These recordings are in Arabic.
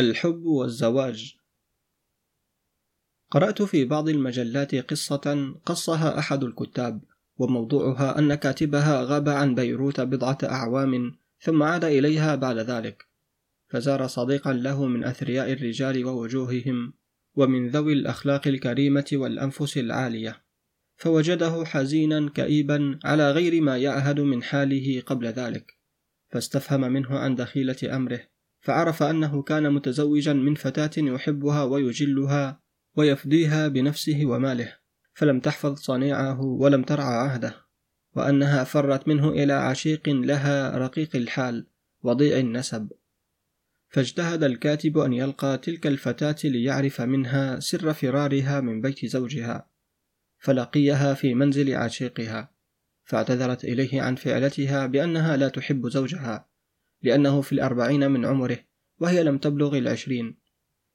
الحب والزواج. قرأت في بعض المجلات قصة قصها أحد الكتاب وموضوعها أن كاتبها غاب عن بيروت بضعة أعوام ثم عاد إليها بعد ذلك فزار صديقا له من أثرياء الرجال ووجوههم ومن ذوي الأخلاق الكريمة والأنفس العالية فوجده حزينا كئيبا على غير ما يعهد من حاله قبل ذلك فاستفهم منه عن دخيلة أمره فعرف أنه كان متزوجا من فتاة يحبها ويجلها ويفديها بنفسه وماله فلم تحفظ صنيعه ولم ترعى عهده وأنها فرت منه إلى عشيق لها رقيق الحال وضيع النسب. فاجتهد الكاتب أن يلقى تلك الفتاة ليعرف منها سر فرارها من بيت زوجها فلقيها في منزل عشيقها فاعتذرت إليه عن فعلتها بأنها لا تحب زوجها. لأنه في الأربعين من عمره وهي لم تبلغ العشرين.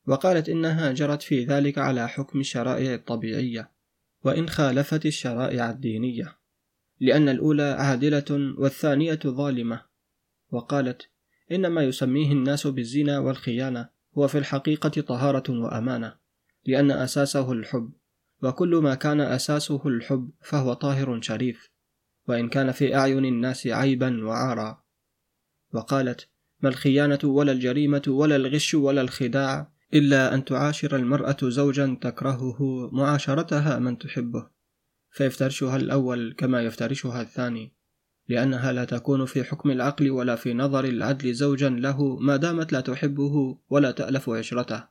وقالت إنها جرت في ذلك على حكم الشرائع الطبيعية وإن خالفت الشرائع الدينية. لأن الأولى عادلة والثانية ظالمة. وقالت إن ما يسميه الناس بالزنا والخيانة هو في الحقيقة طهارة وأمانة لأن أساسه الحب. وكل ما كان أساسه الحب فهو طاهر شريف وإن كان في أعين الناس عيبا وعارا وقالت ما الخيانة ولا الجريمة ولا الغش ولا الخداع إلا أن تعاشر المرأة زوجا تكرهه معاشرتها من تحبه. فيفترشها الأول كما يفترشها الثاني لأنها لا تكون في حكم العقل ولا في نظر العدل زوجا له ما دامت لا تحبه ولا تألف عشرته.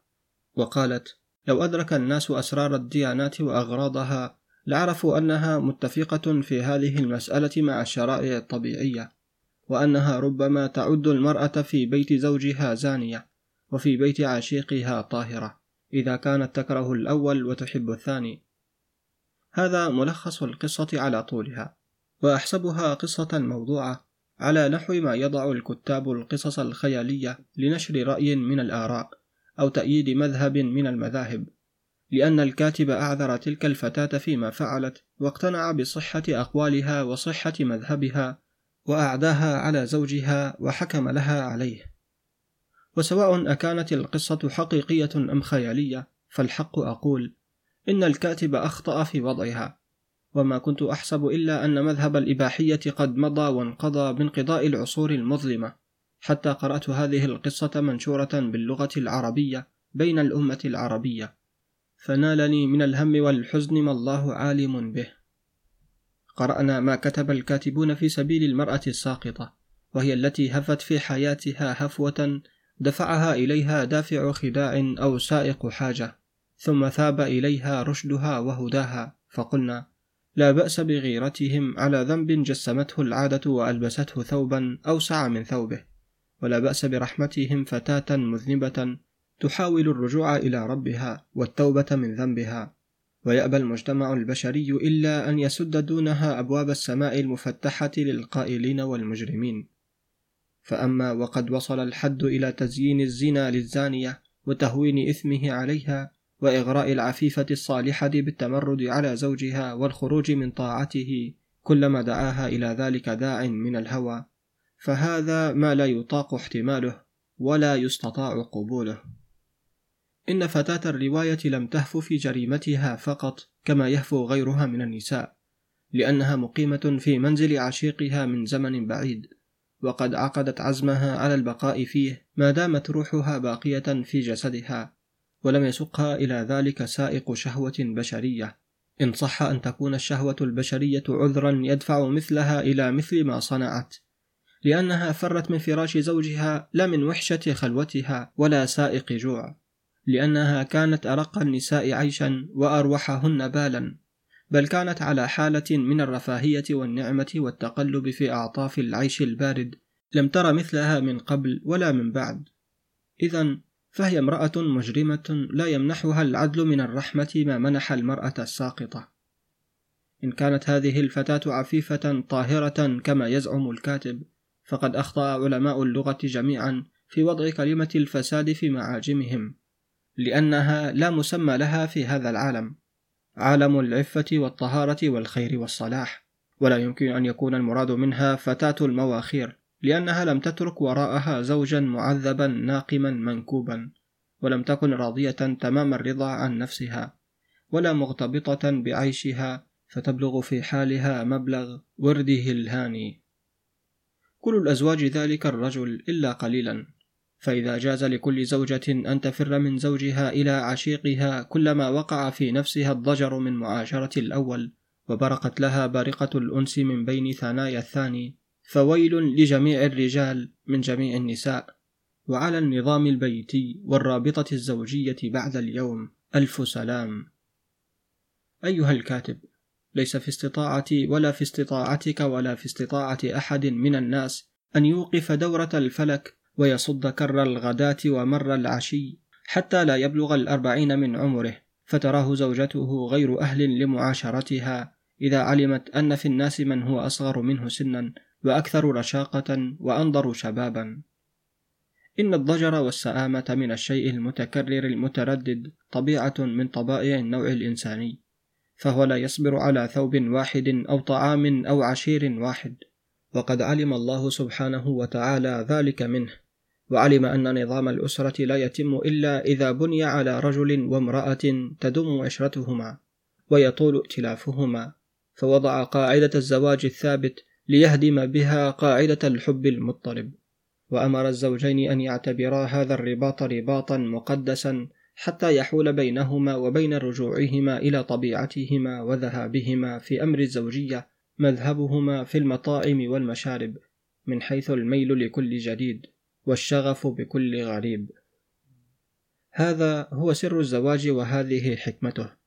وقالت لو أدرك الناس أسرار الديانات وأغراضها لعرفوا أنها متفقة في هذه المسألة مع الشرائع الطبيعية. وأنها ربما تعد المرأة في بيت زوجها زانية وفي بيت عشيقها طاهرة إذا كانت تكره الأول وتحب الثاني. هذا ملخص القصة على طولها وأحسبها قصة موضوعة على نحو ما يضع الكتاب القصص الخيالية لنشر رأي من الآراء أو تأييد مذهب من المذاهب لأن الكاتب أعذر تلك الفتاة فيما فعلت واقتنع بصحة أقوالها وصحة مذهبها وأعداها على زوجها وحكم لها عليه. وسواء أكانت القصة حقيقية أم خيالية فالحق أقول إن الكاتب أخطأ في وضعها. وما كنت أحسب إلا أن مذهب الإباحية قد مضى وانقضى بانقضاء العصور المظلمة. حتى قرأت هذه القصة منشورة باللغة العربية بين الأمة العربية. فنالني من الهم والحزن ما الله عالم به. قرأنا ما كتب الكاتبون في سبيل المرأة الساقطة وهي التي هفت في حياتها هفوة دفعها إليها دافع خداع أو سائق حاجة ثم ثاب إليها رشدها وهداها فقلنا لا بأس بغيرتهم على ذنب جسمته العادة وألبسته ثوبا أوسع من ثوبه ولا بأس برحمتهم فتاة مذنبة تحاول الرجوع إلى ربها والتوبة من ذنبها. ويأبى المجتمع البشري إلا أن يسد دونها أبواب السماء المفتحة للقائلين والمجرمين. فأما وقد وصل الحد إلى تزيين الزنا للزانية وتهوين إثمه عليها وإغراء العفيفة الصالحة بالتمرد على زوجها والخروج من طاعته كلما دعاها إلى ذلك داع من الهوى. فهذا ما لا يطاق احتماله ولا يستطاع قبوله. إن فتاة الرواية لم تهف في جريمتها فقط كما يهفو غيرها من النساء لأنها مقيمة في منزل عشيقها من زمن بعيد وقد عقدت عزمها على البقاء فيه ما دامت روحها باقية في جسدها ولم يسقها إلى ذلك سائق شهوة بشرية. إن صح أن تكون الشهوة البشرية عذرا يدفع مثلها إلى مثل ما صنعت لأنها فرت من فراش زوجها لا من وحشة خلوتها ولا سائق جوع. لأنها كانت أرق النساء عيشا وأروحهن بالا بل كانت على حالة من الرفاهية والنعمة والتقلب في أعطاف العيش البارد. لم تر مثلها من قبل ولا من بعد. إذا فهي امرأة مجرمة لا يمنحها العدل من الرحمة ما منح المرأة الساقطة. إن كانت هذه الفتاة عفيفة طاهرة كما يزعم الكاتب فقد أخطأ علماء اللغة جميعا في وضع كلمة الفساد في معاجمهم. لأنها لا مسمى لها في هذا العالم. عالم العفة والطهارة والخير والصلاح. ولا يمكن أن يكون المراد منها فتاة المواخير لأنها لم تترك وراءها زوجا معذبا ناقما منكوبا. ولم تكن راضية تمام الرضا عن نفسها. ولا مغتبطة بعيشها فتبلغ في حالها مبلغ ورده الهاني. كل الأزواج ذلك الرجل إلا قليلا. فإذا جاز لكل زوجة أن تفر من زوجها إلى عشيقها كلما وقع في نفسها الضجر من معاشرة الأول وبرقت لها بارقة الأنس من بين ثنايا الثاني. فويل لجميع الرجال من جميع النساء. وعلى النظام البيتي والرابطة الزوجية بعد اليوم ألف سلام. أيها الكاتب ليس في استطاعتي ولا في استطاعتك ولا في استطاعة أحد من الناس أن يوقف دورة الفلك ويصد كر الغداة ومر العشي حتى لا يبلغ الأربعين من عمره فتراه زوجته غير أهل لمعاشرتها إذا علمت أن في الناس من هو أصغر منه سنا وأكثر رشاقة وأنظر شبابا. إن الضجر والسآمة من الشيء المتكرر المتردد طبيعة من طبائع النوع الإنساني فهو لا يصبر على ثوب واحد أو طعام أو عشير واحد وقد علم الله سبحانه وتعالى ذلك منه. وعلم أن نظام الأسرة لا يتم إلا إذا بني على رجل وامرأة تدوم عشرتهما ويطول ائتلافهما فوضع قاعدة الزواج الثابت ليهدم بها قاعدة الحب المضطرب وأمر الزوجين أن يعتبرا هذا الرباط رباطا مقدسا حتى يحول بينهما وبين رجوعهما إلى طبيعتهما وذهابهما في أمر الزوجية مذهبهما في المطاعم والمشارب من حيث الميل لكل جديد. والشغف بكل غريب. هذا هو سر الزواج وهذه حكمته.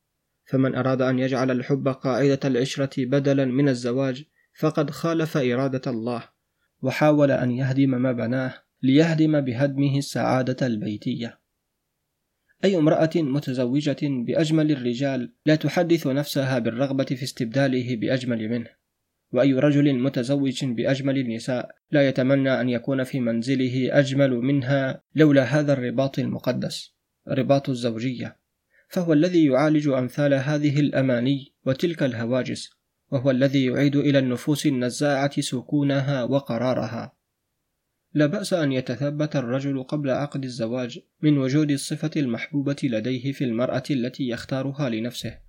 فمن أراد أن يجعل الحب قاعدة العشرة بدلا من الزواج فقد خالف إرادة الله وحاول أن يهدم ما بناه ليهدم بهدمه السعادة البيتية. أي امرأة متزوجة بأجمل الرجال لا تحدث نفسها بالرغبة في استبداله بأجمل منه. وأي رجل متزوج بأجمل النساء لا يتمنى أن يكون في منزله أجمل منها لولا هذا الرباط المقدس رباط الزوجية. فهو الذي يعالج أمثال هذه الأماني وتلك الهواجس وهو الذي يعيد إلى النفوس النزاعة سكونها وقرارها. لا بأس أن يتثبت الرجل قبل عقد الزواج من وجود الصفة المحبوبة لديه في المرأة التي يختارها لنفسه.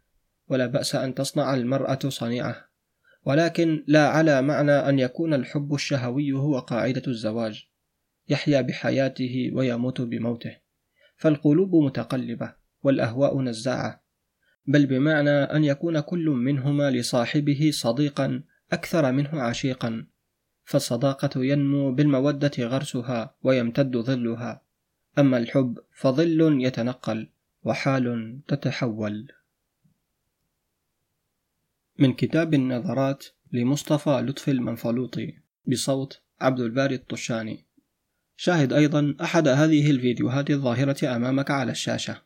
ولا بأس أن تصنع المرأة صنيعة. ولكن لا على معنى أن يكون الحب الشهوي هو قاعدة الزواج. يحيا بحياته ويموت بموته. فالقلوب متقلبة والأهواء نزاعة. بل بمعنى أن يكون كل منهما لصاحبه صديقا أكثر منه عشيقا. فالصداقة ينمو بالمودة غرسها ويمتد ظلها. أما الحب فظل يتنقل وحال تتحول. من كتاب النظرات لمصطفى لطفي المنفلوطي بصوت عبد الباري الطشاني. شاهد أيضا أحد هذه الفيديوهات الظاهرة أمامك على الشاشة.